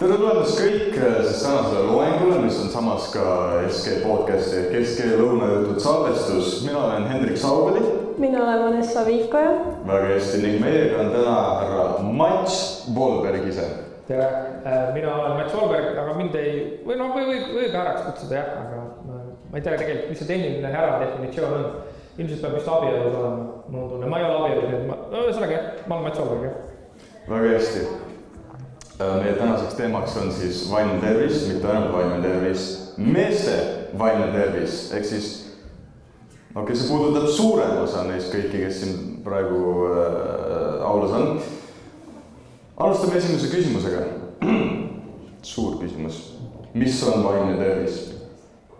tere tulemast kõik äh, tänasele loengule, mis on samas ka SK podcasti ehk SK lõunajutud salvestus. mina olen Hendrik Sauveli. mina olen Vanessa Viikoja. väga hästi ning meiega on täna härra Mats Volberg ise. tere, äh, mina olen Mats Volberg, aga mind ei, või noh, või võib, võib härraks kutsuda jah, aga ma, ma ei tea tegelikult, mis see tehniline härra definitsioon on. ilmselt peab vist abielus olema, mul on tunne, ma ei ole abielus, nii et ma, ühesõnaga jah, ma olen Mats Volberg jah. väga hästi meie tänaseks teemaks on siis vaimne tervis, mitte ainult vaimne tervis, meeste vaimne tervis, ehk siis no kes see puudutab suurem osa neist kõiki, kes siin praegu äh, aulas on. alustame esimese küsimusega. suur küsimus, mis on vaimne tervis?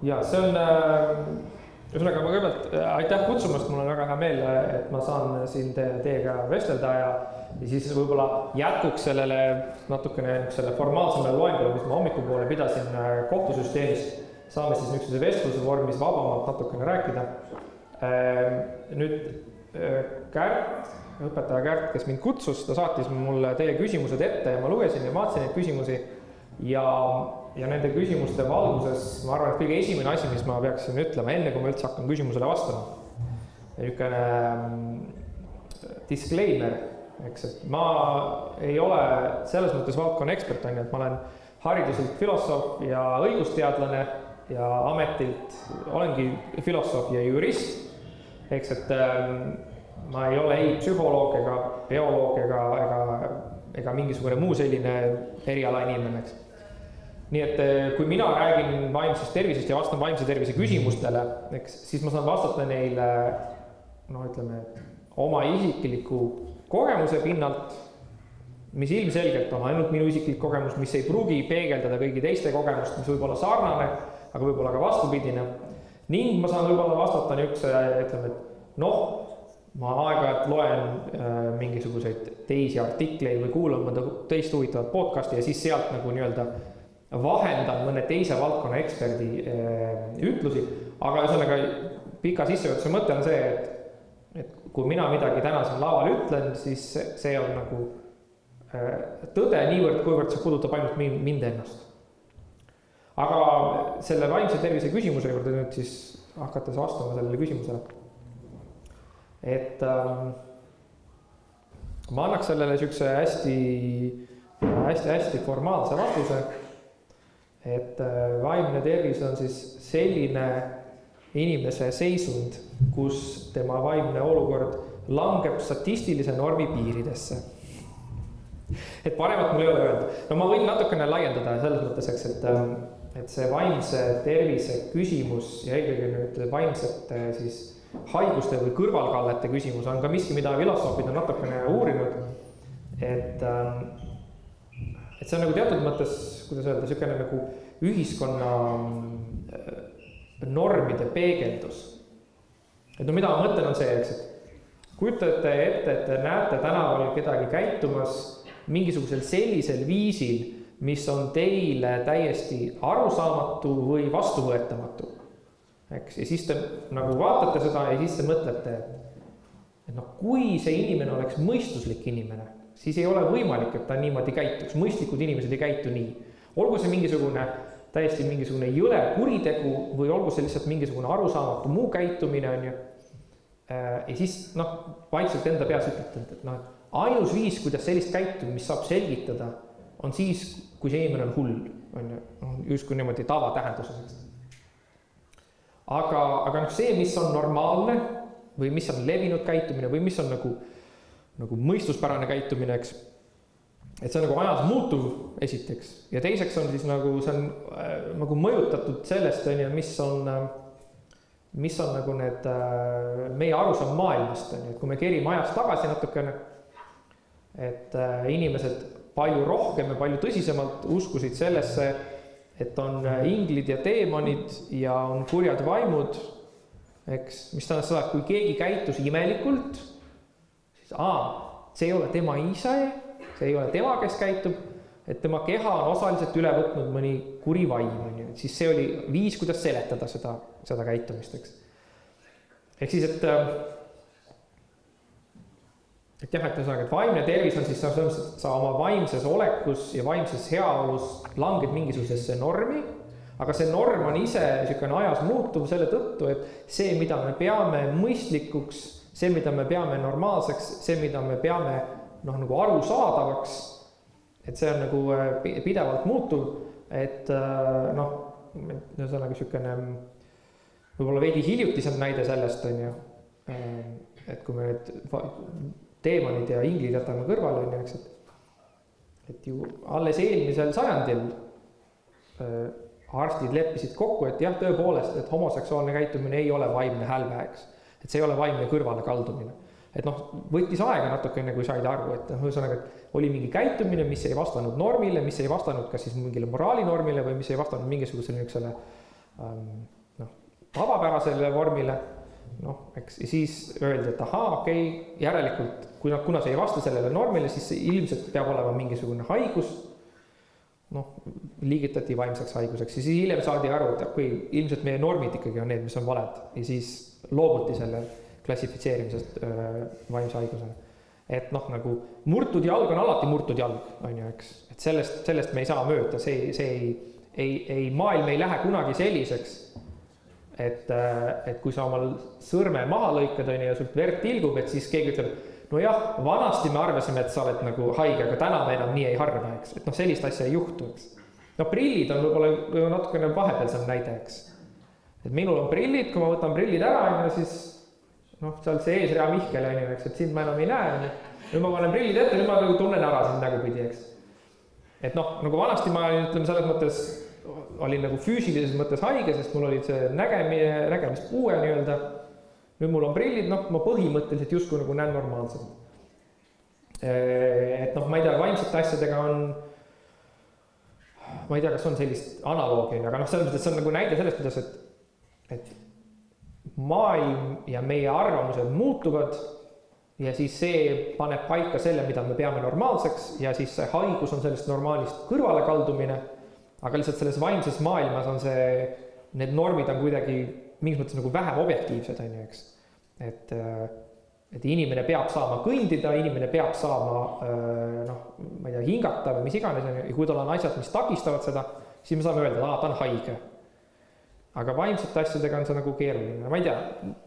ja see on äh, ühesõnaga, ma kõigepealt äh, aitäh kutsumast, mul on väga hea meel, et ma saan siin te, teiega vestelda ja ja siis võib-olla jätkuks sellele natukene niisugusele formaalsemale loengule, mis ma hommikupoole pidasin äh, kohtusüsteemist, saame siis niisuguse vestluse vormis vabamalt natukene rääkida. Ähm, nüüd äh, Kärt, õpetaja Kärt, kes mind kutsus, ta saatis mulle teie küsimused ette ja ma lugesin ja vaatasin neid küsimusi ja, ja nende küsimuste valguses ma arvan, et kõige esimene asi, mis ma peaksin ütlema, enne kui ma üldse hakkan küsimusele vastama, niisugune mm, disclaimer eks, et ma ei ole selles mõttes valdkonna ekspert, on ju, et ma olen hariduselt filosoof ja õigusteadlane ja ametilt olengi filosoof ja jurist. eks, et ähm, ma ei ole ei psühholoog ega bioloog ega, ega, ega mingisugune muu selline eriala inimene, eks. Nii et äh, kui mina räägin vaimsest tervisest ja vastan vaimse tervise küsimustele, eks, siis ma saan vastata neile noh, ütleme oma isikliku kogemuse pinnalt, mis ilmselgelt on ainult minu isiklik kogemus, mis ei pruugi peegeldada kõigi teiste kogemust, mis võib olla sarnane, aga võib-olla ka vastupidine. ning ma saan võib-olla vastata niisuguse, ütleme, et noh, ma aeg-ajalt loen äh, mingisuguseid teisi artikleid või kuulan mõnda teist huvitavat podcast'i ja siis sealt nagu nii-öelda vahendan mõne teise valdkonna eksperdi äh, ütlusi, aga ühesõnaga pika sissejuhatuse mõte on see, et et kui mina midagi täna siin laval ütlen, siis see on nagu äh, tõde niivõrd, kuivõrd see puudutab ainult mind ennast. aga selle vaimse tervise küsimuse juurde nüüd siis hakates vastama sellele küsimusele. et ähm, ma annaks sellele niisuguse hästi, hästi-hästi formaalse vastuse. Et äh, vaimne tervis on siis selline inimese seisund, kus tema vaimne olukord langeb statistilise normi piiridesse. et paremat mul ei ole öelda, no ma võin natukene laiendada selles mõttes, eks, et, ähm, et see vaimse tervise küsimus ja eelkõige nüüd vaimsete siis haiguste või kõrvalkallete küsimus on ka miski, mida filosoofid on natukene uurinud. et, ähm, see on nagu teatud mõttes, kuidas öelda, niisugune nagu ühiskonna normide peegeldus. et no mida ma mõtlen, on see, eks, et kujutate ette, et te näete tänaval kedagi käitumas mingisugusel sellisel viisil, mis on teile täiesti arusaamatu või vastuvõetamatu. eks, ja siis te nagu vaatate seda ja siis te mõtlete, et, et noh, kui see inimene oleks mõistuslik inimene, siis ei ole võimalik, et ta niimoodi käituks, mõistlikud inimesed ei käitu nii. olgu see mingisugune täiesti mingisugune jõle kuritegu või olgu see lihtsalt mingisugune arusaamatu muu käitumine, on ju. Äh, ja siis noh, vaikselt enda peas ütlete, et, et noh, et ainus viis, kuidas sellist käitumist saab selgitada, on siis, kui see inimene on hull, on ju, justkui niimoodi tavatähenduses, aga, aga noh, see, mis on normaalne või mis on levinud käitumine või mis on nagu, nagu mõistuspärane käitumine, eks. Et see on nagu ajas muutuv, esiteks, ja teiseks on siis nagu see on äh, nagu mõjutatud sellest, on ju, mis on äh,, mis on nagu need äh, meie arusaam maailmast, on ju, et kui me kerime ajas tagasi natukene, et äh, inimesed palju rohkem ja palju tõsisemalt uskusid sellesse, et on äh, inglid ja teemonid ja on kurjad vaimud, eks, mis tähendab seda, et kui keegi käitus imelikult, aa, see ei ole tema ise see ei ole tema, kes käitub, et tema keha on osaliselt üle võtnud mõni kuri vaim, on ju, siis see oli viis, kuidas seletada seda, seda käitumist, eks. ehk siis, et äh, et jah, et ühesõnaga, et vaimne tervis on siis selles mõttes, et sa oma vaimses olekus ja vaimses heaolus langed mingisugusesse normi, aga see norm on ise niisugune ajas muutuv selle tõttu, et see, mida me peame mõistlikuks, see, mida me peame normaalseks, see, mida me peame noh, nagu arusaadavaks, et see on nagu äh, pidevalt muutuv, et äh, noh, ühesõnaga niisugune võib-olla veidi hiljutisem näide sellest, on ju, äh, et kui me nüüd teemonid ja inglid jätame kõrvale, on ju, eks, et, et ju alles eelmisel sajandil äh, arstid leppisid kokku, et jah, tõepoolest, et homoseksuaalne käitumine ei ole vaimne hälve, eks. Et see ei ole vaimne kõrvalekaldumine. et noh, võttis aega natukene, kui said aru, et noh, ühesõnaga, et oli mingi käitumine, mis ei vastanud normile, mis ei vastanud kas siis mingile moraalinormile või mis ei vastanud mingisugusele niisugusele ähm, noh, tavapärasele vormile noh, eks ja siis öeldi, et ahaa, okei okay,, järelikult kui nad, kuna see ei vasta sellele normile, siis ilmselt peab olema mingisugune haigus. noh, liigitati vaimseks haiguseks ja siis hiljem saadi aru, et okei okay,, ilmselt meie normid ikkagi on need, mis on valed ja siis loobuti selle klassifitseerimisest vaimse haigusena. et noh, nagu murtud jalg on alati murtud jalg, on ju, eks, et sellest, sellest me ei saa mööda, see, see ei, ei, ei, maailm ei lähe kunagi selliseks et, et kui sa omal sõrme maha lõikad, on ju, ja sult verd tilgub, et siis keegi ütleb, nojah, vanasti me arvasime, et sa oled nagu haige, aga täna me enam nii ei arva, eks, et noh, sellist asja ei juhtu, eks. no prillid on võib-olla natukene vahepealsem näide, eks. Et minul on prillid, kui ma võtan prillid ära, on ju, siis noh, seal see eesrea Mihkel on ju, eks, et sind ma enam ei näe, on ju. nüüd ma panen prillid ette, nüüd ma nagu tunnen ära sind nägupidi, eks. et noh, nagu vanasti ma ütleme selles mõttes olin nagu füüsilises mõttes haige, sest mul oli see nägemine, nägemispuue nii-öelda. nüüd mul on prillid, noh, ma põhimõtteliselt justkui nagu näen normaalselt. et noh, ma ei tea, vaimsete asjadega on, ma ei tea, kas on sellist analoogi, aga noh, selles mõttes, et see on nagu näide sellest, kuidas, et, et maailm ja meie arvamused muutuvad ja siis see paneb paika selle, mida me peame normaalseks ja siis see haigus on sellest normaalist kõrvalekaldumine aga lihtsalt selles vaimses maailmas on see, need normid on kuidagi mingis mõttes nagu vähem objektiivsed, on ju, eks. et, äh, et inimene peab saama kõndida, inimene peab saama äh, noh, ma ei tea, hingata või mis iganes, on ju, ja kui tal on asjad, mis takistavad seda, siis me saame öelda, et aa, ta on haige. Aga vaimsete asjadega on see nagu keeruline, ma ei tea,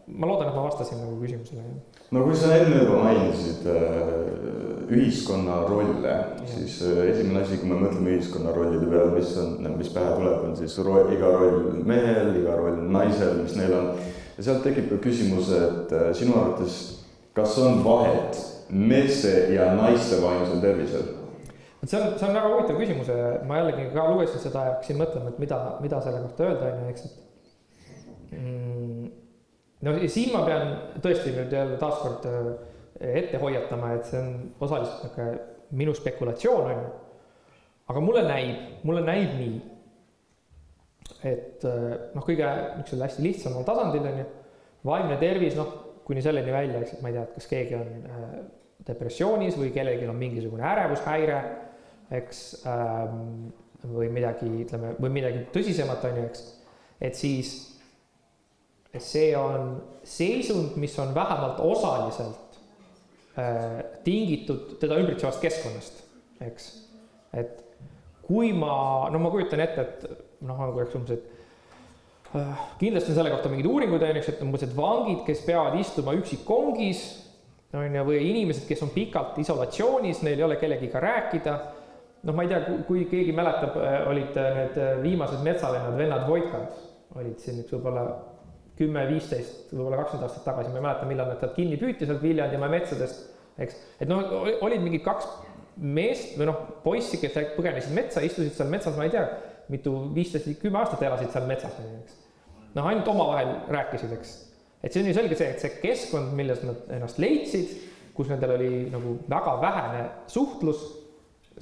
ma loodan, et ma vastasin nagu küsimusele. no kui sa enne juba mainisid äh ühiskonna rolle, siis äh, esimene asi, kui me mõtleme ühiskonna rollide peale, mis on, mis pähe tuleb, on siis roll, iga roll mehel, iga roll naisel, mis neil on. ja sealt tekib ka küsimus, et äh, sinu arvates, kas on vahet meeste ja naiste vaimsel tervisel? Et see on, see on väga huvitav küsimus ja ma jällegi ka lugesin seda ja hakkasin mõtlema, et mida, mida selle kohta öelda, on ju, eks, et mm, no ja siin ma pean tõesti nüüd jälle taaskord äh, ette hoiatama, et see on osaliselt niisugune minu spekulatsioon, on ju. aga mulle näib, mulle näib nii, et noh, kõige niisugusel hästi lihtsamal tasandil, on ju, vaimne tervis, noh, kuni selleni välja, eks, et ma ei tea, et kas keegi on äh, depressioonis või kellelgi on mingisugune ärevushäire, eks ähm,, või midagi, ütleme, või midagi tõsisemat, on ju, eks, et siis see on seisund, mis on vähemalt osaliselt Äh, tingitud teda ümbritsevast keskkonnast, eks. et kui ma, no ma kujutan ette, et noh, nagu eks umbes, et äh, kindlasti on selle kohta mingeid uuringuid, on ju, et umbes, et vangid, kes peavad istuma üksi kongis, on ju, või inimesed, kes on pikalt isolatsioonis, neil ei ole kellegiga rääkida. Noh, ma ei tea, kui keegi mäletab, äh, olid need viimased metsavennad, vennad Voitkad, olid siin üks võib-olla kümme, viisteist, võib-olla kakskümmend aastat tagasi, ma ei mäleta, millal nad sealt kinni püüti sealt Viljandimaa metsadest, eks. et noh, olid mingid kaks meest või noh, poissi, kes põgenesid metsa, istusid seal metsas, ma ei tea, mitu, viisteist, kümme aastat elasid seal metsas, eks. noh, ainult omavahel rääkisid, eks. et see on ju selge see, et see keskkond, milles nad ennast leidsid, kus nendel oli nagu väga vähene suhtlus,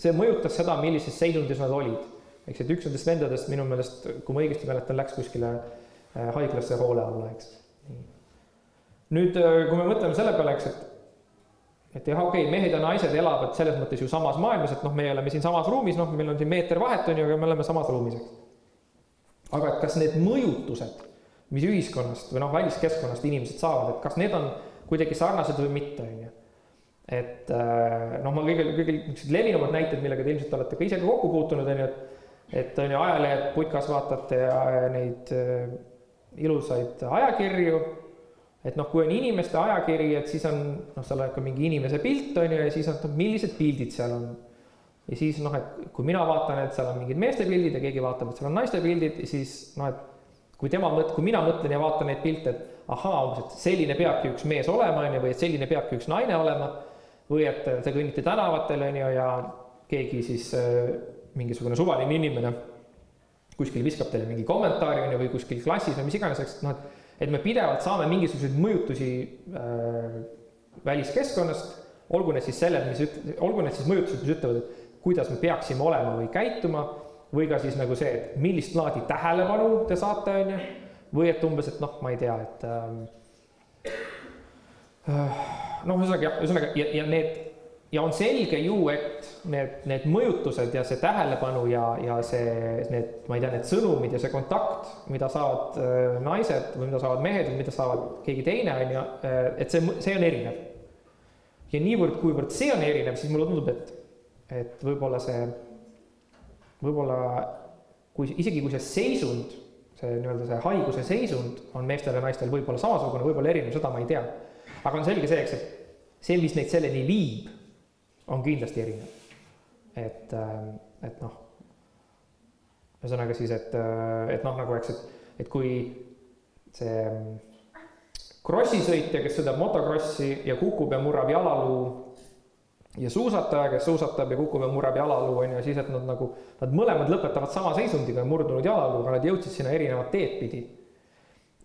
see mõjutas seda, millises seisundis nad olid. eks, et üks nendest vendadest minu meelest, kui ma õigesti mäletan, läks kuskile Äh, haiglasse hoole alla, eks. nüüd, äh, kui me mõtleme selle peale, eks, et et jah, okei okay,, mehed ja naised elavad selles mõttes ju samas maailmas, et noh, meie oleme siin samas ruumis, noh, meil on siin meeter vahet, on ju, aga me oleme samas ruumis, eks. aga et kas need mõjutused, mis ühiskonnast või noh, väliskeskkonnast inimesed saavad, et kas need on kuidagi sarnased või mitte, on ju. Et äh, noh, ma kõige, kõige niisugused levinumad näited, millega te ilmselt olete ka ise ka kokku puutunud, on ju, et et on ju ajalehed, putkas vaatate ja neid äh, ilusaid ajakirju, et noh, kui on inimeste ajakiri, et siis on noh, seal on ka mingi inimese pilt, on ju, ja siis on, et millised pildid seal on. ja siis noh, et kui mina vaatan, et seal on mingid meeste pildid ja keegi vaatab, et seal on naiste pildid, siis noh, et kui tema mõt-, kui mina mõtlen ja vaatan neid pilte, et ahaa, umbes, et selline peabki üks mees olema, on ju, või et selline peabki üks naine olema, või et te kõnnite tänavatel, on ju, ja keegi siis äh, mingisugune suvaline inimene kuskil viskab teile mingi kommentaari, on ju, või kuskil klassis või mis iganes, eks noh, et et me pidevalt saame mingisuguseid mõjutusi äh, väliskeskkonnast, olgu need siis selled, mis üt-, olgu need siis mõjutused, mis ütlevad, et kuidas me peaksime olema või käituma, või ka siis nagu see, et millist laadi tähelepanu te saate, on ju, või et umbes, et noh, ma ei tea, et ähm, äh, noh, ühesõnaga jah, ühesõnaga ja, ja need ja on selge ju, et need, need mõjutused ja see tähelepanu ja, ja see, need, ma ei tea, need sõnumid ja see kontakt, mida saavad äh, naised või mida saavad mehed või mida saavad keegi teine, on ju, äh, et see, see on erinev. ja niivõrd, kuivõrd see on erinev, siis mulle tundub, et, et võib-olla see, võib-olla kui isegi kui see seisund, see nii-öelda see haiguse seisund on meestel ja naistel võib-olla samasugune, võib-olla erinev, seda ma ei tea. Aga on selge see, eks, et see, mis neid selleni viib on kindlasti erinev. et, ähm, et noh, ühesõnaga siis, et, äh, et noh, nagu eks, et, et kui see ähm, krossisõitja, kes sõidab motokrossi ja kukub ja murrab jalaluu ja suusataja, kes suusatab ja kukub ja murrab jalaluu, on ju, siis et nad nagu, nad mõlemad lõpetavad sama seisundiga, murdunud jalaluuga, nad jõudsid sinna erinevat teed pidi.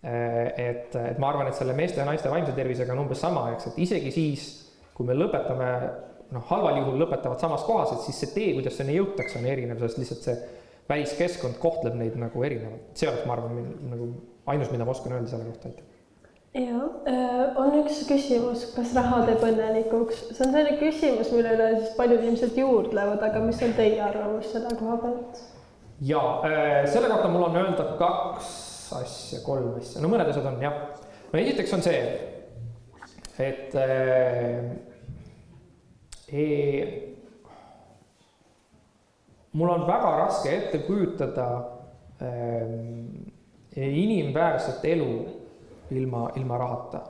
Äh, et, et ma arvan, et selle meeste ja naiste vaimse tervisega on umbes sama, eks, et isegi siis, kui me lõpetame noh, halval juhul lõpetavad samas kohas, et siis see tee, kuidas sinna jõutakse, on erinev, sest lihtsalt see väliskeskkond kohtleb neid nagu erinevalt. see oleks, ma arvan, nagu ainus, mida ma oskan öelda selle kohta, aitäh ja äh, on üks küsimus, kas raha teeb õnnelikuks, see on selline küsimus, mille üle siis paljud ilmselt juurdlevad, aga mis on teie arvamus selle koha pealt? ja äh, selle kohta mul on öelda kaks asja, kolm asja, no mõned asjad on jah. no esiteks on see, et äh, mul on väga raske ette kujutada ähm, inimväärset elu ilma, ilma rahata.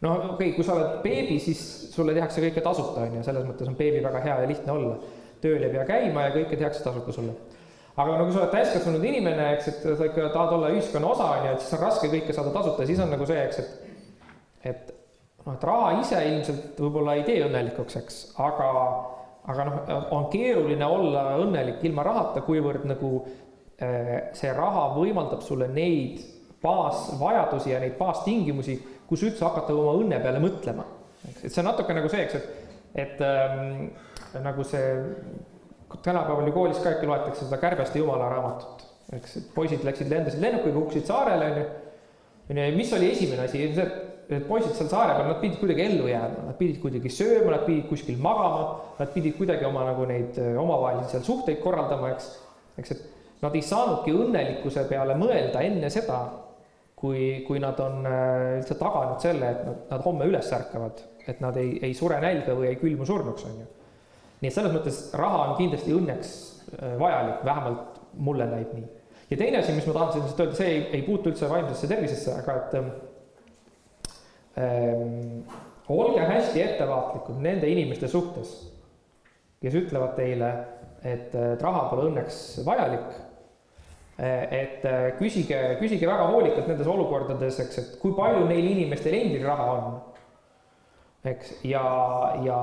no okei okay,, kui sa oled beebi, siis sulle tehakse kõike tasuta, on ju, selles mõttes on beebi väga hea ja lihtne olla. tööl ei pea käima ja kõike tehakse tasuta sulle. Aga no kui sa oled täiskasvanud inimene, eks, et sa ikka tahad olla ühiskonna osa, on ju, et siis on raske kõike saada tasuta siis on nagu see, eks, et, et noh, et raha ise ilmselt võib-olla ei tee õnnelikuks, eks, aga, aga noh, on keeruline olla õnnelik ilma rahata, kuivõrd nagu eh, see raha võimaldab sulle neid baasvajadusi ja neid baastingimusi, kus üldse hakata oma õnne peale mõtlema. et see on natuke nagu see, eks, et, et ähm, nagu see tänapäeval ju koolis ka ikka loetakse seda Kärbeste jumala raamatut, eks, et poisid läksid, lendasid lennukiga, hukkusid saarele, on ju. on ju, mis oli esimene asi, see, need poisid seal saare peal, nad pidid kuidagi ellu jääma, nad pidid kuidagi sööma, nad pidid kuskil magama, nad pidid kuidagi oma nagu neid omavahelisi seal suhteid korraldama, eks. eks, et nad ei saanudki õnnelikkuse peale mõelda enne seda, kui, kui nad on üldse taganud selle, et nad, nad homme üles ärkavad, et nad ei, ei sure nälga või ei külmu surnuks, on ju. Nii et selles mõttes raha on kindlasti õnneks äh, vajalik, vähemalt mulle näib nii. ja teine asi, mis ma tahtsin lihtsalt öelda, see ei, ei puutu üldse vaimsesse tervisesse, aga et ähm, Ehm, olge hästi ettevaatlikud nende inimeste suhtes, kes ütlevad teile, et raha pole õnneks vajalik. Eh, et küsige, küsige väga hoolikalt nendes olukordades, eks, et kui palju neil inimestel endil raha on. Eks, ja, ja,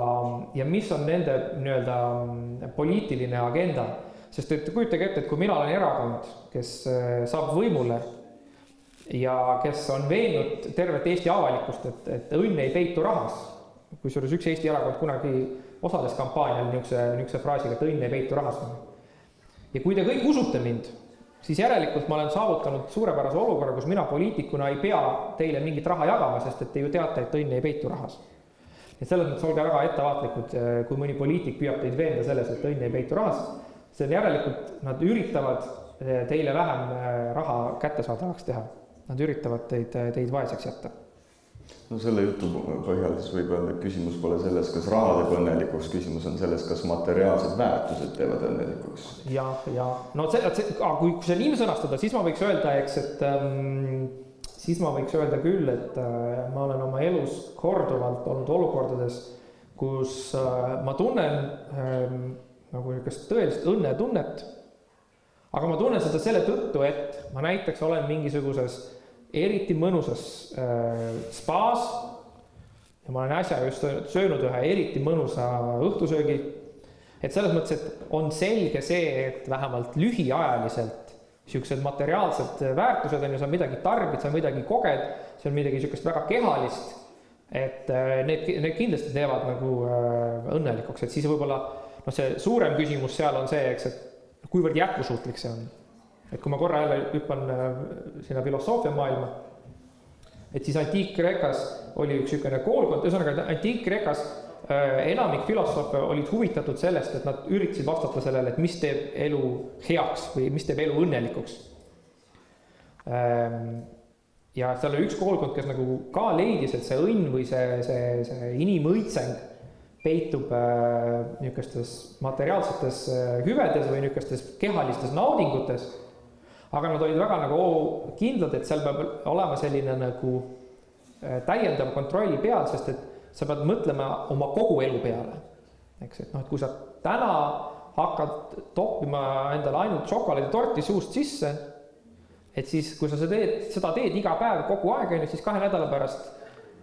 ja mis on nende nii-öelda mm, poliitiline agenda, sest et kujutage ette, et kui mina olen erakond, kes eh, saab võimule ja kes on veennud tervet Eesti avalikkust, et, et õnn ei peitu rahas. kusjuures üks Eesti erakond kunagi osales kampaanial niisuguse, niisuguse fraasiga, et õnn ei peitu rahas. ja kui te kõik usute mind, siis järelikult ma olen saavutanud suurepärase olukorra, kus mina poliitikuna ei pea teile mingit raha jagama, sest et te ju teate, et õnn ei peitu rahas. Et selles mõttes olge väga ettevaatlikud, kui mõni poliitik püüab teid veenda selles, et õnn ei peitu rahas, see on järelikult, nad üritavad teile vähem raha kättesaadavaks teha Nad üritavad teid, teid vaeseks jätta. no selle jutu põhjal siis võib öelda, et küsimus pole selles, kas raha teeb õnnelikuks, küsimus on selles, kas materiaalsed väärtused teevad õnnelikuks. ja, ja no see, see, kui, kui see nii sõnastada, siis ma võiks öelda, eks, et ähm, siis ma võiks öelda küll, et äh, ma olen oma elus korduvalt olnud olukordades, kus äh, ma tunnen ähm, nagu niisugust tõelist õnnetunnet. aga ma tunnen seda selle tõttu, et ma näiteks olen mingisuguses eriti mõnusas äh, spaas. ja ma olen äsja just söönud ühe eriti mõnusa õhtusöögi. et selles mõttes, et on selge see, et vähemalt lühiajaliselt siuksed materiaalsed väärtused on ju, sa midagi tarbid, sa midagi koged, see on midagi niisugust väga kehalist. et äh, need, need kindlasti teevad nagu äh, õnnelikuks, et siis võib-olla noh, see suurem küsimus seal on see, eks, et kuivõrd jätkusuutlik see on et kui ma korra jälle hüppan sinna filosoofia maailma, et siis Antiik-Kreekas oli üks niisugune koolkond, ühesõnaga Antiik-Kreekas enamik filosoofe olid huvitatud sellest, et nad üritasid vastata sellele, et mis teeb elu heaks või mis teeb elu õnnelikuks. Ähm, ja seal oli üks koolkond, kes nagu ka leidis, et see õnn või see, see, see inimõitseng peitub äh, niisugustes materiaalsetes hüvedes või niisugustes kehalistes naudingutes aga nad olid väga nagu kindlad, et seal peab olema selline nagu äh, täiendav kontroll peal, sest et sa pead mõtlema oma kogu elu peale. eks, et noh, et kui sa täna hakkad toppima endale ainult šokolaaditorti suust sisse, et siis, kui sa seda teed, seda teed iga päev kogu aeg, on ju, siis kahe nädala pärast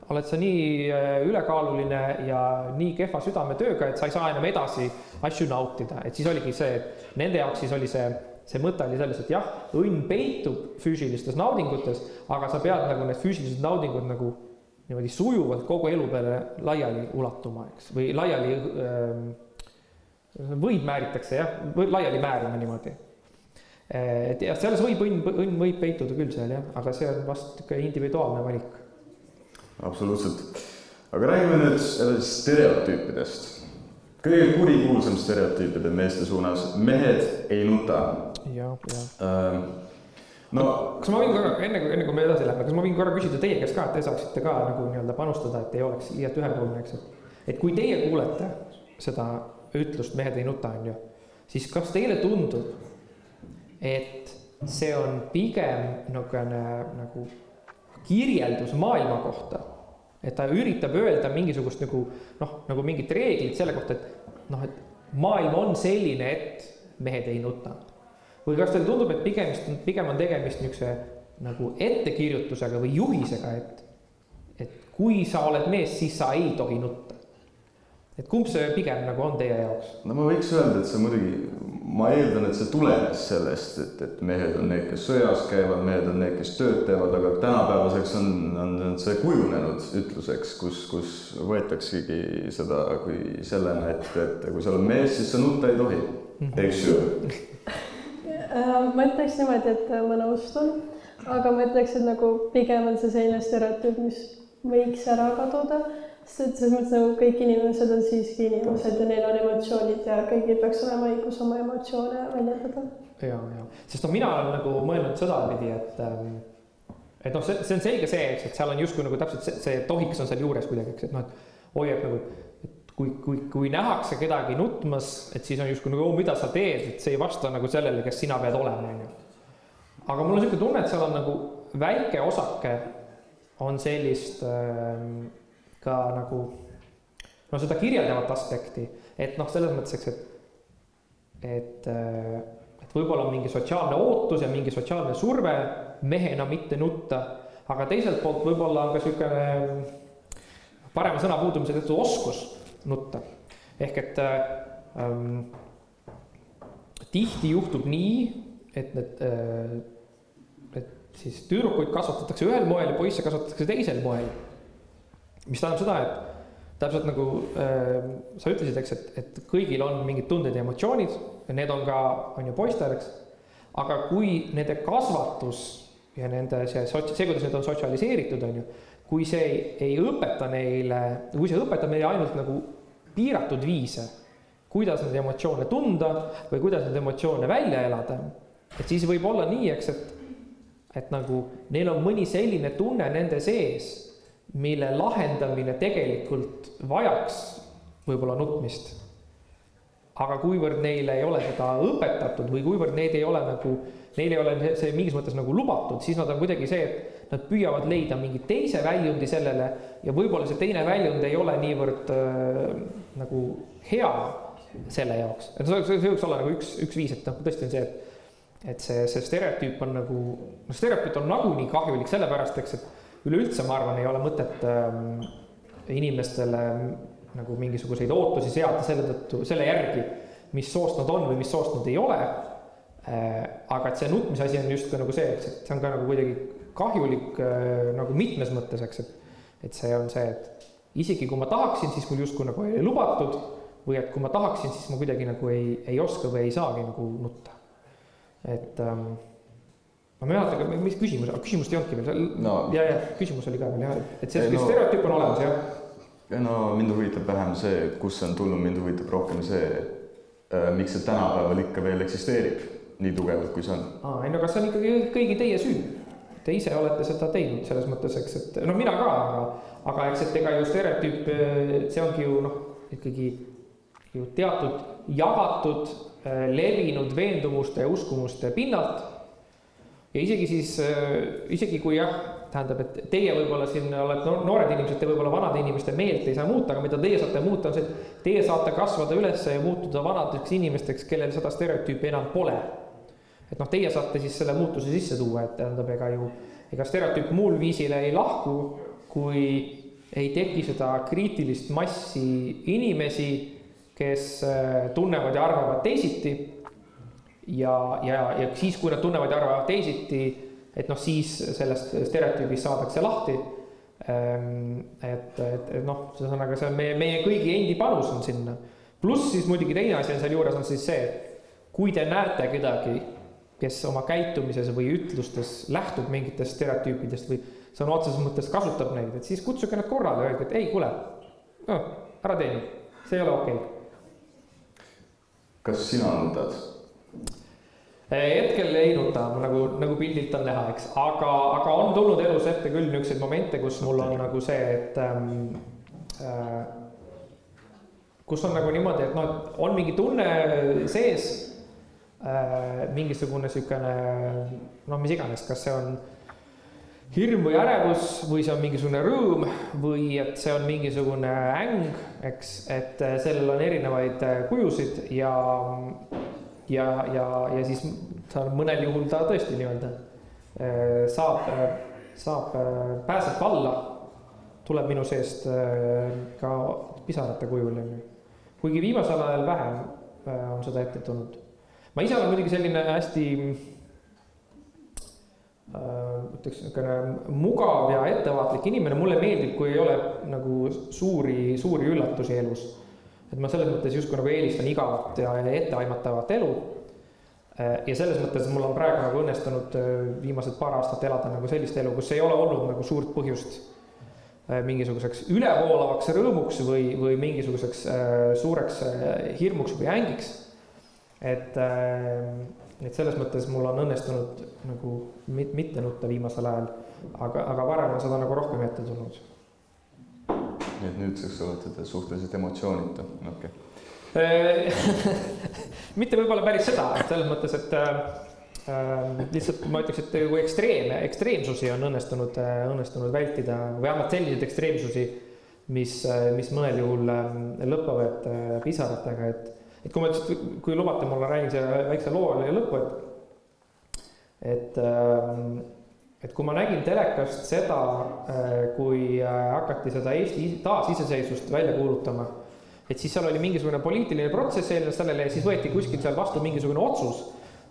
oled sa nii äh, ülekaaluline ja nii kehva südametööga, et sa ei saa enam edasi asju nautida, et siis oligi see, et nende jaoks siis oli see see mõte oli selles, et jah, õnn peitub füüsilistes naudingutes, aga sa pead nagu need füüsilised naudingud nagu niimoodi sujuvalt kogu elu peale laiali ulatuma, eks, või laiali ähm,, võid määritakse jah, laiali määrima niimoodi. et jah, selles võib õnn, õnn võib peituda küll seal jah, aga see on vast niisugune individuaalne valik. absoluutselt, aga räägime nüüd stereotüüpidest kõige kurikuulsam stereotüüpide meeste suunas, mehed ei nuta. jah, jah. No kas ma võin korra, enne kui, enne kui me edasi läheme, kas ma võin korra küsida teie käest ka, et te saaksite ka nagu nii-öelda panustada, et ei oleks liialt ühepoolne, eks, et. et kui teie kuulete seda ütlust mehed ei nuta, on ju, siis kas teile tundub, et see on pigem niisugune nagu kirjeldus maailma kohta et ta üritab öelda mingisugust nagu noh, nagu mingit reeglit selle kohta, et noh, et maailm on selline, et mehed ei nuta. Või kas teile tundub, et pigem, pigem on tegemist niisuguse nagu ettekirjutusega või juhisega, et, et kui sa oled mees, siis sa ei tohi nutta et kumb see pigem nagu on teie jaoks? no ma võiks öelda, et see muidugi, ma eeldan, et see tulenes sellest, et, et mehed on need, kes sõjas käivad, mehed on need, kes tööd teevad, aga tänapäevaseks on, on, see kujunenud ütluseks, kus, kus võetaksegi seda kui sellena, et, et kui sa oled mees, siis sa nutta ei tohi, eks ju ma ütleks niimoodi, et ma nõustun, aga ma ütleks, et nagu pigem on see selline stereotüüp, mis võiks ära kaduda sest et selles mõttes nagu kõik inimesed on siiski inimesed ja neil on emotsioonid ja kõigil peaks olema õigus oma emotsioone väljendada. ja, ja, sest noh, mina olen nagu mõelnud sedapidi, et ähm, et noh, see, see on selge see, eks, et seal on justkui nagu täpselt see, see tohiks on seal juures kuidagi, eks, et noh, et nagu, et kui, kui, kui nähakse kedagi nutmas, et siis on justkui nagu, mida sa teed, et see ei vasta nagu sellele, kes sina pead olema, on ju. aga mul on niisugune tunne, et seal on nagu väike osake on sellist äh, ka nagu no seda kirjeldavat aspekti, et noh, selles mõttes, eks, et, et, äh, et võib-olla on mingi sotsiaalne ootus ja mingi sotsiaalne surve mehena mitte nutta, aga teiselt poolt võib-olla on ka niisugune parema sõna puudumise tõttu oskus nutta. ehk et ähm, tihti juhtub nii, et need äh, et siis tüdrukuid kasvatatakse ühel moel ja poisse kasvatatakse teisel moel mis tähendab seda, et täpselt nagu äh, sa ütlesid, eks, et, et kõigil on mingid tunded ja emotsioonid ja need on ka, on ju, poistel, eks. aga kui nende kasvatus ja nende see see, kuidas need on sotsialiseeritud, on ju, kui see ei, ei õpeta neile, kui see õpetab neile ainult nagu piiratud viise, kuidas neid emotsioone tunda või kuidas neid emotsioone välja elada, et siis võib olla nii, eks, et, et nagu neil on mõni selline tunne nende sees mille lahendamine tegelikult vajaks võib-olla nutmist. aga kuivõrd neile ei ole seda õpetatud või kuivõrd need ei ole nagu, neil ei ole see mingis mõttes nagu lubatud, siis nad on kuidagi see, et nad püüavad leida mingi teise väljundi sellele ja võib-olla see teine väljund ei ole niivõrd äh, nagu hea selle jaoks, et see, see võiks olla nagu üks, üks viis, et noh, tõesti on see, et et see, see stereotüüp on nagu, no stereotüüp on nagunii kahjulik sellepärast, eks, et üleüldse ma arvan, ei ole mõtet ähm, inimestele nagu mingisuguseid ootusi seada selle tõttu, selle järgi, mis soost nad on või mis soost nad ei ole äh,. aga et see nutmise asi on justkui nagu see, eks, et see on ka nagu kuidagi kahjulik äh, nagu mitmes mõttes, eks, et et see on see, et isegi kui ma tahaksin, siis mul justkui nagu ei lubatud või et kui ma tahaksin, siis ma kuidagi nagu ei, ei oska või ei saagi nagu nutta. et ähm, ma ei mäleta, mis küsimus, küsimust ei olnudki veel no., ja, ja küsimus oli ka veel jah, et see no, stereotüüp on olemas jah no mind huvitab vähem see, kust see on tulnud, mind huvitab rohkem see, äh, miks see tänapäeval ikka veel eksisteerib nii tugevalt, kui see on. aa, ei no kas see on ikkagi kõigi teie süü? Te ise olete seda teinud selles mõttes, eks, et no mina ka, aga, aga eks, et ega ju stereotüüp, see ongi ju noh, ikkagi ju teatud jagatud, äh, levinud veendumuste ja uskumuste pinnalt. ja isegi siis, äh, isegi kui jah, tähendab, et teie võib-olla siin olete noored inimesed, te võib-olla vanade inimeste meelt ei saa muuta, aga mida teie saate muuta, on see, et teie saate kasvada üles ja muutuda vanadeks inimesteks, kellel seda stereotüüpi enam pole. Et noh, teie saate siis selle muutuse sisse tuua, et tähendab, ega ju, ega stereotüüp muul viisil ei lahku, kui ei teki seda kriitilist massi inimesi, kes äh, tunnevad ja arvavad teisiti. ja, ja, ja siis, kui nad tunnevad ja arvavad teisiti et noh, siis sellest stereotüübist saadakse lahti. Ehm, et, et, et noh, ühesõnaga see on meie, meie kõigi endi panus on sinna. pluss siis muidugi teine asi on sealjuures on siis see, kui te näete kedagi, kes oma käitumises või ütlustes lähtub mingitest stereotüüpidest või sõna otseses mõttes kasutab neid, et siis kutsuge nad korrale, öelge, et ei, kuule no,, ära tee nii, see ei ole okei. Okay.. kas sina nutad? Eh, hetkel ei nuta, nagu, nagu pildilt on näha, eks, aga, aga on tulnud elus ette küll niisuguseid momente, kus mul on nagu see, et ähm, äh, kus on nagu niimoodi, et noh, on mingi tunne sees äh,, mingisugune niisugune noh, mis iganes, kas see on hirm või ärevus või see on mingisugune rõõm või et see on mingisugune äng, eks, et äh, sellel on erinevaid äh, kujusid ja ja, ja, ja siis ta mõnel juhul ta tõesti nii-öelda äh, saab, saab, äh, pääseb valla, tuleb minu seest äh, ka pisarate kujul, on ju. kuigi viimasel ajal vähem on seda ette tulnud. Ma ise olen muidugi selline hästi ütleks niisugune mugav ja ettevaatlik inimene, mulle meeldib, kui ei ole nagu suuri, suuri üllatusi elus et ma selles mõttes justkui nagu eelistan igavat ja etteaimatavat elu. ja selles mõttes mul on praegu nagu õnnestunud äh, viimased paar aastat elada nagu sellist elu, kus ei ole olnud nagu suurt põhjust äh, mingisuguseks ülevoolavaks rõõmuks või, või mingisuguseks äh, suureks hirmuks või ängiks. Et, et selles mõttes mul on õnnestunud nagu mitte nutta viimasel ajal, aga, aga varem on seda nagu rohkem ette tulnud nii et nüüdseks olete te suhteliselt emotsioonita, okei okay. mitte võib-olla päris seda, selles mõttes, et äh, lihtsalt ma ütleks, et kui ekstreeme, ekstreemsusi on õnnestunud äh,, õnnestunud vältida või vähemalt selliseid ekstreemsusi, mis äh,, mis mõnel juhul äh, lõpevad äh, pisaratega, et, et kui ma lihtsalt, kui lubate, ma räägin selle väikse loo lõppu, et, et äh, et kui ma nägin telekast seda, äh, kui äh, hakati seda Eesti taasiseseisvust välja kuulutama, et siis seal oli mingisugune poliitiline protsess eelnes sellele ja siis võeti kuskil seal vastu mingisugune otsus.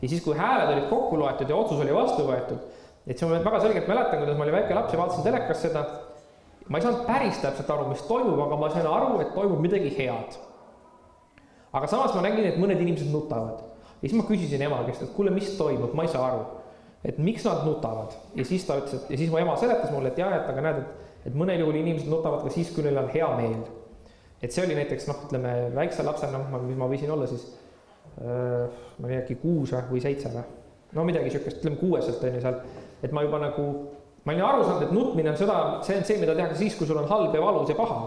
ja siis, kui hääled olid kokku loetud ja otsus oli vastu võetud, et siis ma väga selgelt mäletan, kuidas ma olin väike laps ja vaatasin telekast seda. ma ei saanud päris täpselt aru, mis toimub, aga ma sain aru, et toimub midagi head. Aga samas ma nägin, et mõned inimesed nutavad. Ja siis ma küsisin ema käest, et kuule, mis toimub, ma ei saa aru. Et miks nad nutavad? Ja siis ta ütles, et ja siis mu ema seletas mulle, et jah, et aga näed, et, et mõnel juhul inimesed nutavad ka siis, kui neil on hea meel. et see oli näiteks noh, ütleme väikse lapsena, mis ma võisin olla siis äh,, ma ei tea, äkki kuus või seitse või? No midagi sihukest, ütleme kuueselt on ju seal, et ma juba nagu ma olin aru saanud, et nutmine on seda, see on see, mida tehakse siis, kui sul on halb ja valus ja paha.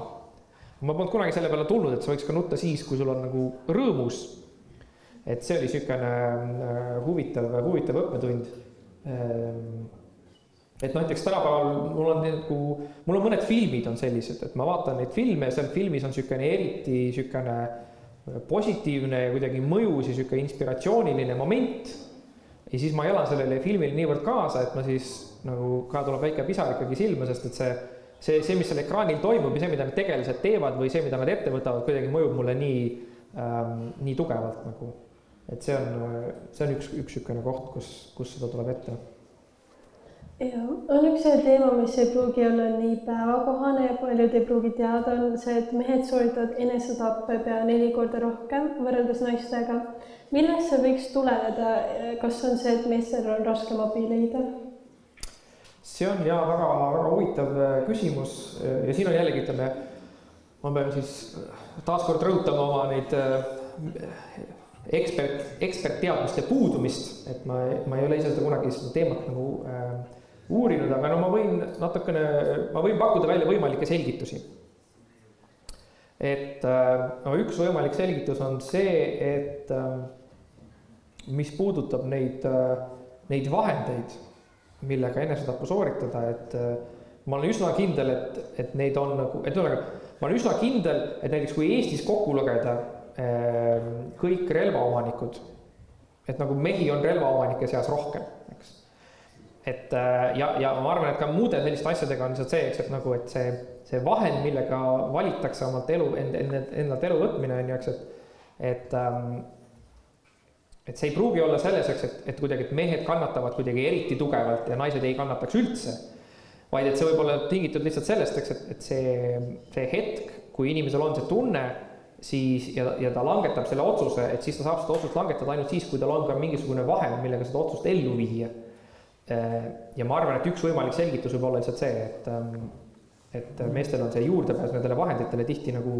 Ma polnud kunagi selle peale tulnud, et sa võiks ka nutta siis, kui sul on nagu rõõmus. et see oli niisugune äh, huvitav, huvitav õppetund. Ehm, et näiteks tänapäeval mul on nagu, mul on mõned filmid on sellised, et ma vaatan neid filme ja seal filmis on niisugune eriti niisugune positiivne ja kuidagi mõjus ja niisugune inspiratsiooniline moment. ja siis ma elan sellele filmile niivõrd kaasa, et ma siis nagu ka tuleb väike pisar ikkagi silma, sest et see, see, see, mis seal ekraanil toimub ja see, mida need tegelased teevad või see, mida nad ette võtavad, kuidagi mõjub mulle nii ähm,, nii tugevalt nagu. et see on, see on üks, üks niisugune koht, kus, kus seda tuleb ette ja on üks teema, mis ei pruugi olla nii päevakohane ja paljud ei pruugi teada, on see, et mehed sooritavad enesetappe pea neli korda rohkem võrreldes naistega. millest see võiks tuleneda, kas on see, et meestel on raskem abi leida? See on ja väga-väga huvitav äh, küsimus äh, ja siin on jällegi, ütleme, ma pean siis äh, taaskord rõhutama oma neid ekspert, ekspertteadmiste puudumist, et ma, ma ei ole ise seda kunagi seda teemat nagu äh, uurinud, aga no ma võin natukene, ma võin pakkuda välja võimalikke selgitusi. et no üks võimalik selgitus on see, et mis puudutab neid, neid vahendeid millega enesetappu sooritada, et äh, ma olen üsna kindel, et, et neid on nagu, et ühesõnaga, ma olen üsna kindel, et näiteks kui Eestis kokku lugeda äh, kõik relvaomanikud, et nagu mehi on relvaomanike seas rohkem, eks. et äh, ja, ja ma arvan, et ka muude selliste asjadega on lihtsalt see, eks, et nagu, et see, see vahend, millega valitakse omalt elu, endalt, endalt elu võtmine on ju, eks, et, et ähm, et see ei pruugi olla selles, eks, et, et kuidagi, et mehed kannatavad kuidagi eriti tugevalt ja naised ei kannataks üldse. vaid et see võib olla tingitud lihtsalt sellest, eks, et, et see, see hetk, kui inimesel on see tunne, siis ja, ja ta langetab selle otsuse, et siis ta saab seda otsust langetada ainult siis, kui tal on ka mingisugune vahend, millega seda otsust ellu viia. ja ma arvan, et üks võimalik selgitus võib olla lihtsalt see, et, et meestel on see juurdepääs nendele vahenditele tihti nagu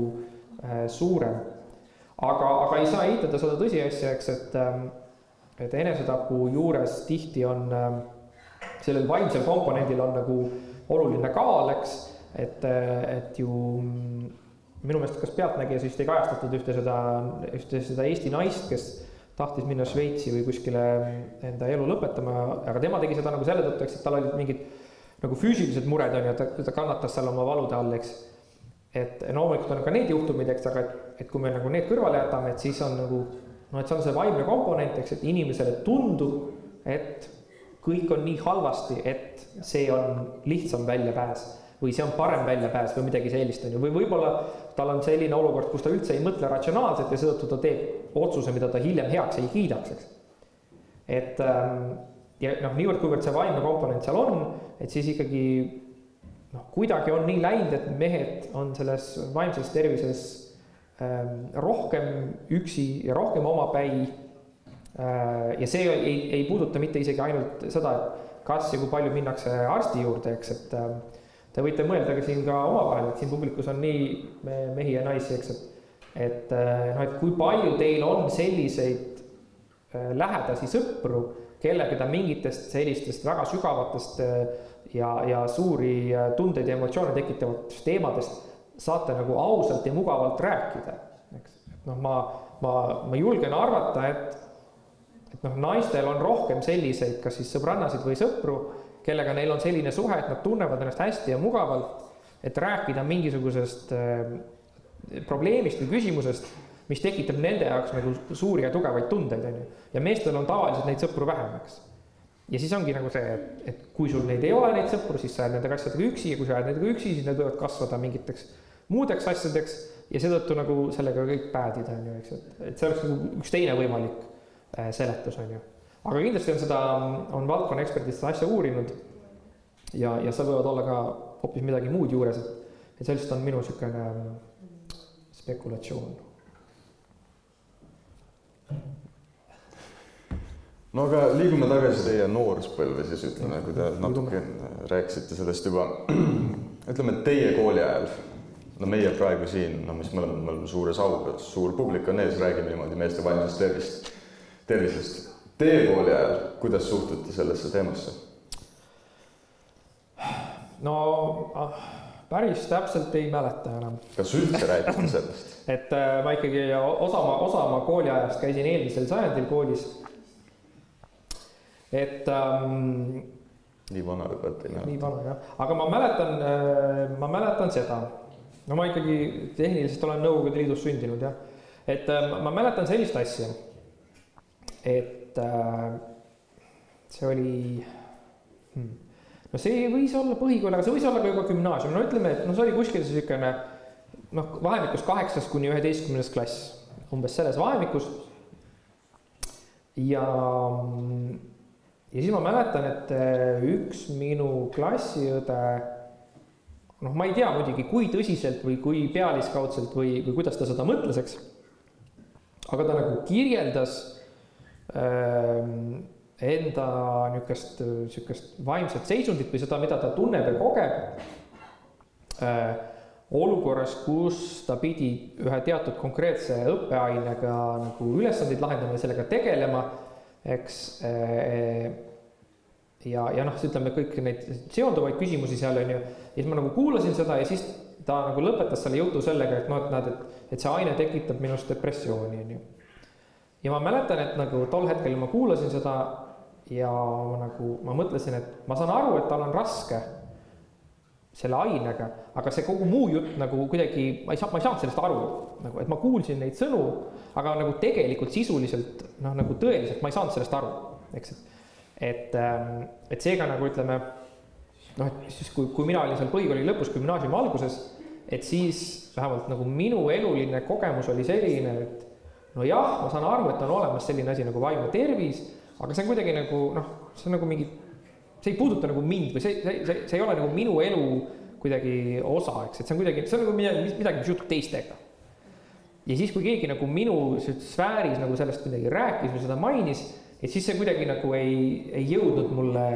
äh, suurem aga, aga ei saa eitada seda tõsiasja, eks, et, ähm, et enesetapu juures tihti on ähm, sellel vaimsel komponendil on nagu oluline kaal, eks, et, äh, et ju mm, minu meelest kas Pealtnägijas vist ei kajastatud ühte seda, ühte seda Eesti naist, kes tahtis minna Šveitsi või kuskile mm, enda elu lõpetama, aga tema tegi seda nagu selle tõttu, eks, et tal olid mingid nagu füüsilised mured on ju, ta, ta kannatas seal oma valude all, eks. Et loomulikult on ka neid juhtumeid, eks, aga et, et kui me nagu need kõrvale jätame, et siis on nagu noh, et see on see vaimne komponent, eks, et inimesele tundub, et kõik on nii halvasti, et see on lihtsam väljapääs või see on parem väljapääs või midagi sellist, on ju, või võib-olla tal on selline olukord, kus ta üldse ei mõtle ratsionaalselt ja seetõttu ta teeb otsuse, mida ta hiljem heaks ei kiidaks, eks. et ähm, ja noh, niivõrd-kuivõrd see vaimne komponent seal on, et siis ikkagi noh, kuidagi on nii läinud, et mehed on selles vaimses tervises rohkem üksi ja rohkem omapäi äh,. ja see ei, ei puuduta mitte isegi ainult seda, et kas ja kui palju minnakse arsti juurde, eks, et äh, te võite mõelda ka siin ka omavahel, et siin publikus on nii mehi ja naisi, eks, et et äh, noh, et kui palju teil on selliseid äh, lähedasi sõpru, kellega te mingitest sellistest väga sügavatest äh, ja, ja suuri tundeid ja emotsioone tekitavatest teemadest saate nagu ausalt ja mugavalt rääkida, eks. noh, ma, ma, ma julgen arvata, et, et noh, naistel on rohkem selliseid, kas siis sõbrannasid või sõpru, kellega neil on selline suhe, et nad tunnevad ennast hästi ja mugavalt, et rääkida mingisugusest äh, probleemist või küsimusest, mis tekitab nende jaoks nagu suuri ja tugevaid tundeid, on ju. ja meestel on tavaliselt neid sõpru vähem, eks ja siis ongi nagu see, et, et kui sul neid ei ole, neid sõpru, siis sa jääd nende asjadega üksi ja kui sa jääd nendega üksi, siis need võivad kasvada mingiteks muudeks asjadeks ja seetõttu nagu sellega kõik päädida, on ju, eks, et, et see oleks nagu üks teine võimalik äh, seletus, on ju. aga kindlasti on seda, on valdkonna eksperdid seda asja uurinud ja, ja seal võivad olla ka hoopis midagi muud juures, et, et see lihtsalt on minu niisugune spekulatsioon no aga liigume tagasi teie nooruspõlve siis ütleme, kui te natuke rääkisite sellest juba. ütleme, teie kooli ajal, no meie praegu siin, no mis me oleme, me oleme suures augus, suur publik on ees, räägime niimoodi meeste vaimsest tervist, tervisest. Teie kooli ajal, kuidas suhtuti sellesse teemasse? no ah, päris täpselt ei mäleta enam. kas üldse räägite sellest? et äh, ma ikkagi osa osa oma kooliajast käisin eelmisel sajandil koolis. et ähm, nii vana juba, et ei mäleta. nii vana jah, aga ma mäletan äh,, ma mäletan seda. No ma ikkagi tehniliselt olen Nõukogude Liidus sündinud jah, et äh, ma mäletan sellist asja, et äh, see oli hmm. No see võis olla põhikool, aga see võis olla ka juba gümnaasium, no ütleme, et noh, see oli kuskil niisugune noh, vahemikus kaheksas kuni üheteistkümnes klass, umbes selles vahemikus. ja, ja siis ma mäletan, et äh, üks minu klassiõde, noh, ma ei tea muidugi, kui tõsiselt või kui pealiskaudselt või, või kuidas ta seda mõtles, eks. aga ta nagu kirjeldas ähm, enda niisugust, niisugust vaimset seisundit või seda, mida ta tunneb ja kogeb äh, olukorras, kus ta pidi ühe teatud konkreetse õppeainega nagu ülesandeid lahendama ja sellega tegelema, eks äh,. Ja, ja noh, ütleme kõiki neid seonduvaid küsimusi seal on ju, ja siis ma nagu kuulasin seda ja siis ta nagu lõpetas selle jutu sellega, et noh, et näed, et, et see aine tekitab minus depressiooni, on ju. ja ma mäletan, et nagu tol hetkel ma kuulasin seda ja ma nagu, ma mõtlesin, et ma saan aru, et tal on raske selle ainega, aga see kogu muu jutt nagu kuidagi, ma ei saa, ma ei saanud sellest aru, nagu, et ma kuulsin neid sõnu, aga nagu tegelikult sisuliselt noh, nagu tõeliselt ma ei saanud sellest aru, eks, et et, ähm, et seega nagu ütleme noh, et siis kui, kui mina olin seal põhikooli lõpus, gümnaasiumi alguses, et siis vähemalt nagu minu eluline kogemus oli selline, et nojah, ma saan aru, et on olemas selline asi nagu vaimne tervis aga see on kuidagi nagu noh, see on nagu mingi, see ei puuduta nagu mind või see, see, see, see ei ole nagu minu elu kuidagi osa, eks, et see on kuidagi, see on nagu midagi, midagi, mis juhtub teistega. ja siis, kui keegi nagu minu sfääris nagu sellest midagi rääkis või seda mainis, et siis see kuidagi nagu ei, ei jõudnud mulle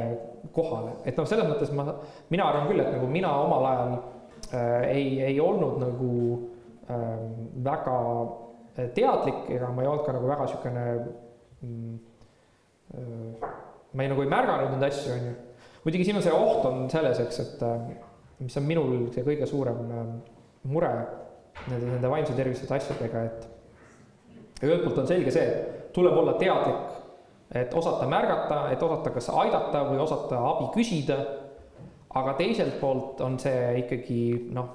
kohale, et noh, selles mõttes ma, mina arvan küll, et nagu mina omal ajal äh, ei, ei olnud nagu äh, väga teadlik ega ma ei olnud ka nagu väga niisugune mm, ma ei, nagu ei märganud neid asju, on ju. muidugi siin on see oht on selles, eks, et äh, mis on minul see kõige suurem äh, mure nende, nende vaimse tervise asjadega, et ühelt poolt on selge see, tuleb olla teadlik, et osata märgata, et osata kas aidata või osata abi küsida. aga teiselt poolt on see ikkagi noh,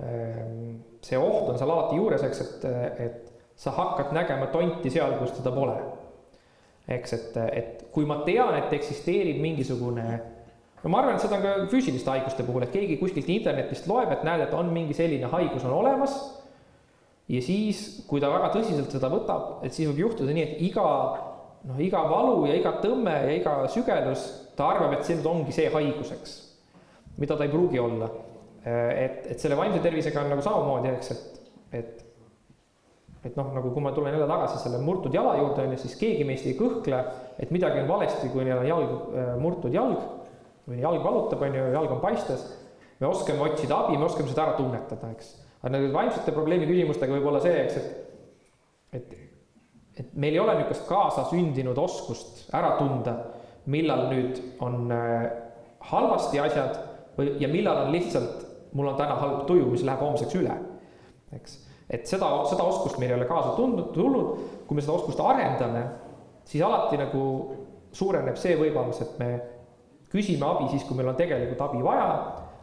ähm, see oht on seal alati juures, eks, et, et sa hakkad nägema tonti seal, kus teda pole eks, et, et kui ma tean, et eksisteerib mingisugune no ma arvan, et seda on ka füüsiliste haiguste puhul, et keegi kuskilt internetist loeb, et näed, et on mingi selline haigus on olemas. Ja siis, kui ta väga tõsiselt seda võtab, et siis võib juhtuda nii, et iga noh, iga valu ja iga tõmme ja iga sügelus, ta arvab, et see nüüd ongi see haigus, eks. mida ta ei pruugi olla. et, et selle vaimse tervisega on nagu samamoodi, eks, et, et et noh, nagu kui ma tulen jälle tagasi selle murtud jala juurde, on ju, siis keegi meist ei kõhkle, et midagi on valesti, kui neil on jalg, äh, murtud jalg või jalg valutab, on ju, jalg on paistes. me oskame otsida abi, me oskame seda ära tunnetada, eks. Aga nende vaimsete probleemi küsimustega võib olla see, eks, et, et, et meil ei ole niisugust kaasasündinud oskust ära tunda, millal nüüd on äh, halvasti asjad või, ja millal on lihtsalt, mul on täna halb tuju, mis läheb homseks üle, eks. Et seda, seda oskust meil ei ole kaasa tundnud, tulnud, kui me seda oskust arendame, siis alati nagu suureneb see võimalus, et me küsime abi siis, kui meil on tegelikult abi vaja,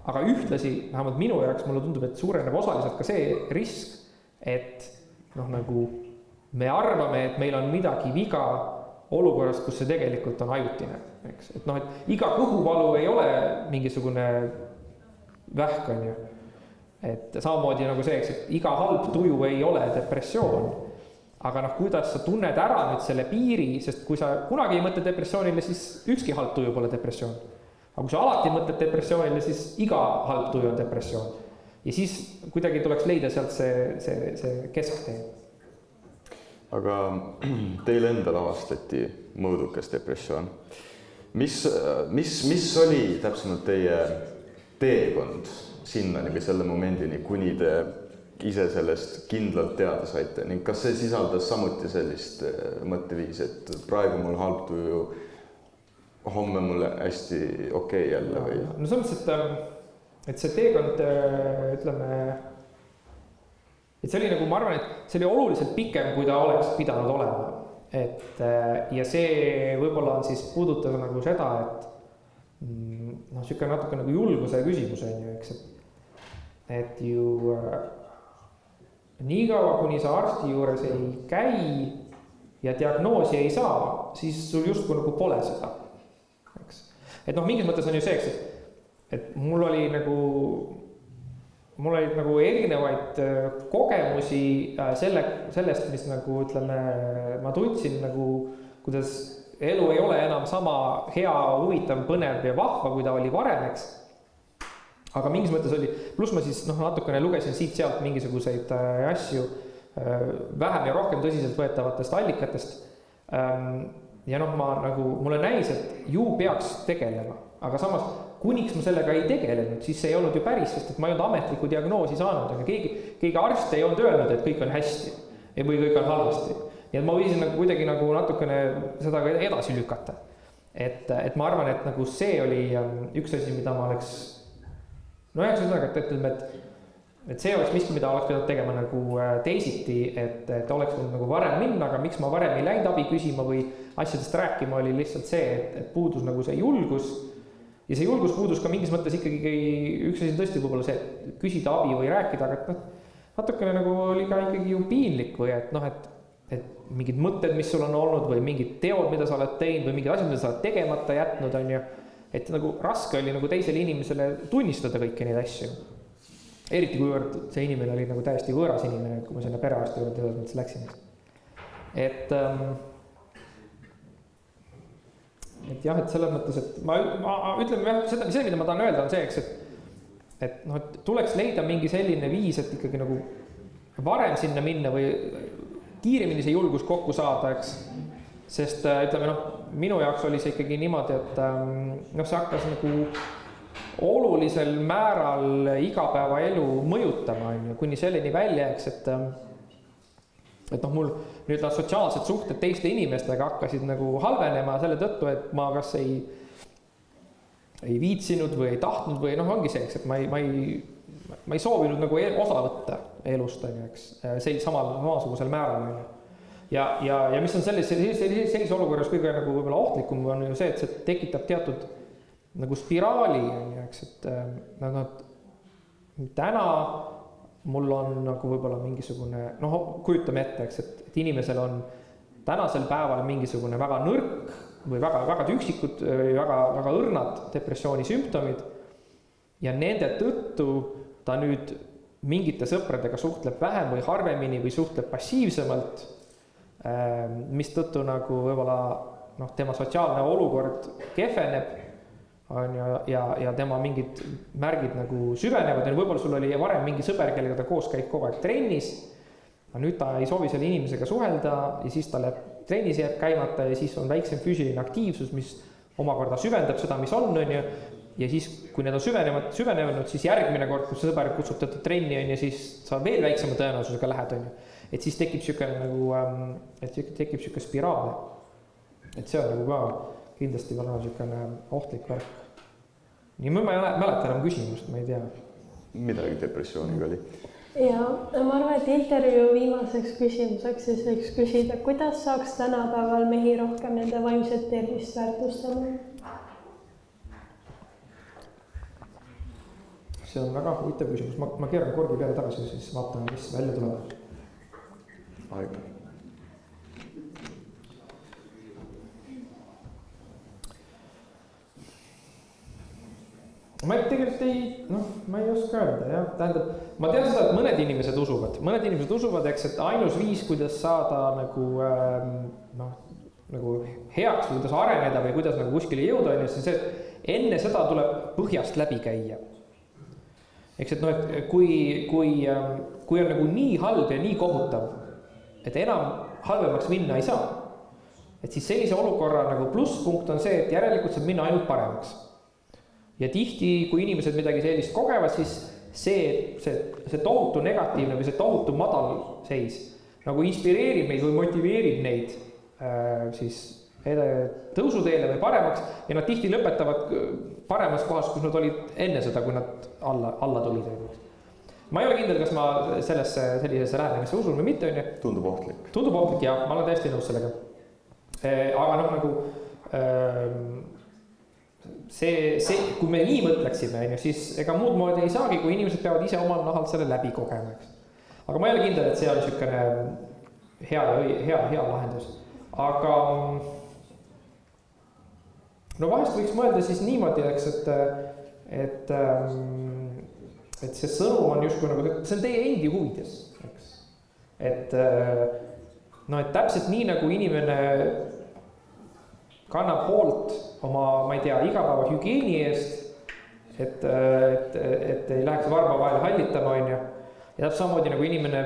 aga ühtlasi, vähemalt minu jaoks mulle tundub, et suureneb osaliselt ka see risk, et noh, nagu me arvame, et meil on midagi viga olukorras, kus see tegelikult on ajutine, eks, et noh, et iga kõhuvalu ei ole mingisugune vähk, on ju et samamoodi nagu see, eks, et iga halb tuju ei ole depressioon. aga noh, kuidas sa tunned ära nüüd selle piiri, sest kui sa kunagi ei mõtle depressioonile, siis ükski halb tuju pole depressioon. Aga kui sa alati mõtled depressioonile, siis iga halb tuju on depressioon. ja siis kuidagi tuleks leida sealt see, see, see kesktee. aga teil endal avastati mõõdukas depressioon. mis, mis, mis oli täpsemalt teie teekond sinnani või selle momendini, kuni te ise sellest kindlalt teada saite ning kas see sisaldas samuti sellist mõtteviisi, et praegu mul halb tuju homme mulle hästi okei okay jälle või? no selles mõttes, et, ähm, et see teekond, äh, ütleme, et see oli nagu, ma arvan, et see oli oluliselt pikem, kui ta oleks pidanud olema. et äh, ja see võib-olla on siis puudutas nagu seda, et mm, noh, niisugune natuke nagu julguse küsimus on ju, eks, et, et ju äh, niikaua, kuni sa arsti juures ei käi ja diagnoosi ei saa, siis sul justkui nagu pole seda et noh, mingis mõttes on ju see, eks, et, et mul oli nagu, mul olid nagu erinevaid äh, kogemusi äh, selle, sellest, mis nagu ütleme, ma tundsin nagu, kuidas elu ei ole enam sama hea, huvitav, põnev ja vahva, kui ta oli varem, eks. aga mingis mõttes oli, pluss ma siis noh, natukene lugesin siit-sealt mingisuguseid äh, asju vähem ja rohkem tõsiseltvõetavatest allikatest ja noh, ma nagu, mulle näis, et ju peaks tegelema, aga samas kuniks ma sellega ei tegelenud, siis see ei olnud ju päris, sest et ma ei olnud ametlikku diagnoosi saanud, aga keegi, keegi arst ei olnud öelnud, et kõik on hästi või kõik on halvasti. nii et ma võisin nagu kuidagi nagu natukene seda ka edasi lükata. et, et ma arvan, et nagu see oli ähm, üks asi, mida ma oleks, nojah, ühesõnaga, et ütleme, et et see oleks miski, mida oleks pidanud tegema nagu äh, teisiti, et, et oleks võinud nagu varem minna, aga miks ma varem ei läinud abi küsima või asjadest rääkima, oli lihtsalt see, et, et puudus nagu see julgus. ja see julgus puudus ka mingis mõttes ikkagi, üks asi on tõesti võib-olla see, et küsida abi või rääkida, aga et noh, natukene nagu oli ka ikkagi ju piinlik või et noh, et, et mingid mõtted, mis sul on olnud või mingid teod, mida sa oled teinud või mingid asjad, mida sa oled tegemata jätnud, on ju. et nagu raske oli nagu teisele inimesele tunnistada kõiki neid asju eriti kuivõrd see inimene oli nagu täiesti võõras inimene, kui ma sinna perearsti juurde selles mõttes läksin. et ähm, et jah, et selles mõttes, et ma, ma ütleme jah, seda, see, mida ma tahan öelda, on see, eks, et et noh, et tuleks leida mingi selline viis, et ikkagi nagu varem sinna minna või kiiremini see julgus kokku saada, eks. sest äh, ütleme noh, minu jaoks oli see ikkagi niimoodi, et ähm, noh, see hakkas nagu olulisel määral igapäevaelu mõjutama, on ju, kuni selleni välja, eks, et et noh, mul nii-öelda sotsiaalsed suhted teiste inimestega hakkasid nagu halvenema selle tõttu, et ma kas ei, ei viitsinud või ei tahtnud või noh, ongi see, eks, et ma ei, ma ei, ma ei soovinud nagu e-, osa võtta elust, on ju, eks, sel-, samal, samasugusel määral, on ju. ja, ja, ja mis on selles, sellises, sellises olukorras kõige nagu võib-olla ohtlikum on ju see, et see tekitab teatud nagu spiraali, on ju, eks, et noh, et täna mul on nagu võib-olla mingisugune noh, kujutame ette, eks, et, et inimesel on tänasel päeval mingisugune väga nõrk või väga, väga üksikud või väga, väga õrnad depressiooni sümptomid. ja nende tõttu ta nüüd mingite sõpradega suhtleb vähem või harvemini või suhtleb passiivsemalt. mistõttu nagu võib-olla noh, tema sotsiaalne olukord kehveneb on ju, ja, ja tema mingid märgid nagu süvenevad ja võib-olla sul oli varem mingi sõber, kellega ta koos käib kogu aeg trennis. aga nüüd ta ei soovi selle inimesega suhelda ja siis ta läheb, trennis jääb käimata ja siis on väiksem füüsiline aktiivsus, mis omakorda süvendab seda, mis on, on ju. ja siis, kui need on süvenevad, süvenenud, siis järgmine kord, kui sõber kutsub teda trenni, on ju, siis sa veel väiksema tõenäosusega lähed, on ju. et siis tekib niisugune nagu, ähm, et tekib niisugune spiraal. et see on nagu ka kindlasti väga niisugune ohtlik värk nii ma ei mäleta enam küsimust, ma ei tea. midagi depressiooniga oli. ja ma arvan, et intervjuu viimaseks küsimuseks siis võiks küsida, kuidas saaks tänapäeval mehi rohkem nende vaimset tervist väärtustama? see on väga huvitav küsimus, ma, ma keeran korgi peale tagasi, siis vaatame, mis välja tuleb. aeg ma tegelikult ei, noh, ma ei oska öelda jah, tähendab, ma tean seda, et mõned inimesed usuvad, mõned inimesed usuvad, eks, et ainus viis, kuidas saada nagu ähm, noh, nagu heaks või kuidas areneda või kuidas nagu kuskile jõuda, on ju, see, see enne seda tuleb põhjast läbi käia. eks, et noh, et kui, kui, ähm, kui on nagu nii halb ja nii kohutav, et enam halvemaks minna ei saa, et siis sellise olukorra nagu plusspunkt on see, et järelikult saab minna ainult paremaks ja tihti, kui inimesed midagi sellist kogevad, siis see, see, see tohutu negatiivne või see tohutu madalseis nagu inspireerib neid või motiveerib neid äh, siis tõusuteele või paremaks ja nad tihti lõpetavad paremas kohas, kus nad olid enne seda, kui nad alla, alla tulid, ma ei ole kindel, kas ma sellesse, sellisesse lähenemisse usun või mitte, on ju. tundub ohtlik. tundub ohtlik jah, ma olen täiesti nõus sellega. aga noh, nagu ähm, see, see, kui me nii mõtleksime, on ju, siis ega muud moodi ei saagi, kui inimesed peavad ise omal nahal selle läbi kogema, eks. aga ma ei ole kindel, et see on niisugune hea hea, hea lahendus, aga no vahest võiks mõelda siis niimoodi, eks, et, et, ähm, et see sõnum on justkui nagu, see on teie endi huvides, eks. et äh, no et täpselt nii, nagu inimene kannab hoolt oma, ma ei tea, igapäevahügieeni eest, et, et, et ei läheks varba vahel hallitama, on ju. ja täpselt samamoodi nagu inimene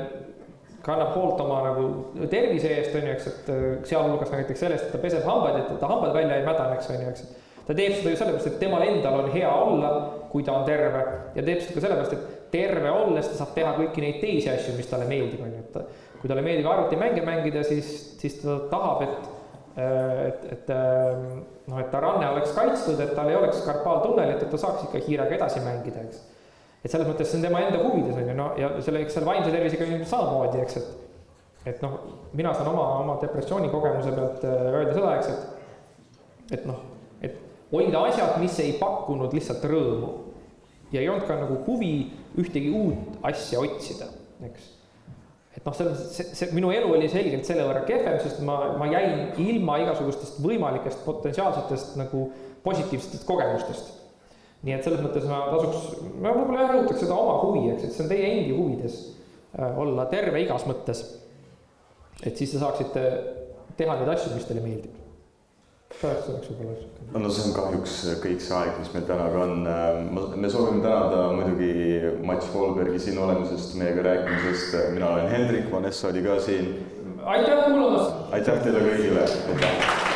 kannab hoolt oma nagu tervise eest, on ju, eks, et sealhulgas näiteks sellest, et ta peseb hambaid, et ta hambad välja ei mädaneks, on ju, eks. ta teeb seda ju sellepärast, et temal endal on hea olla, kui ta on terve ja teeb seda ka sellepärast, et terve olles ta saab teha kõiki neid teisi asju, mis talle meeldib, on ju, et kui talle meeldib arvutimänge mängida, siis, siis ta tahab, et Äh, et, et ähm, noh, et ta ranne oleks kaitstud, et tal ei oleks karpaaltunnelit, et ta saaks ikka hiirega edasi mängida, eks. et selles mõttes see on tema enda huvides on ju, no ja selle, eks selle vaimse tervisega on samamoodi, eks, et. et noh, mina saan oma, oma depressiooni kogemuse pealt äh, öelda seda, eks, et. et noh, et hoida asjad, mis ei pakkunud lihtsalt rõõmu. ja ei olnud ka nagu huvi ühtegi uut asja otsida, eks et noh, selles see, see minu elu oli selgelt selle võrra kehvem, sest ma, ma jäin ilma igasugustest võimalikest potentsiaalsetest nagu positiivsetest kogemustest. nii et selles mõttes ma tasuks, ma võib-olla jah rõhutaks seda oma huvi, eks, et see on teie endi huvides äh, olla terve igas mõttes. et siis te saaksite teha neid asju, mis teile meeldib oleks võib-olla sihuke. no see on kahjuks kõik see aeg, mis meil täna ka on. me soovime tänada muidugi Mats Volbergi siin olemisest, meiega rääkimisest. mina olen Hendrik, Vanessa oli ka siin. aitäh kuulamast. aitäh teile kõigile, aitäh.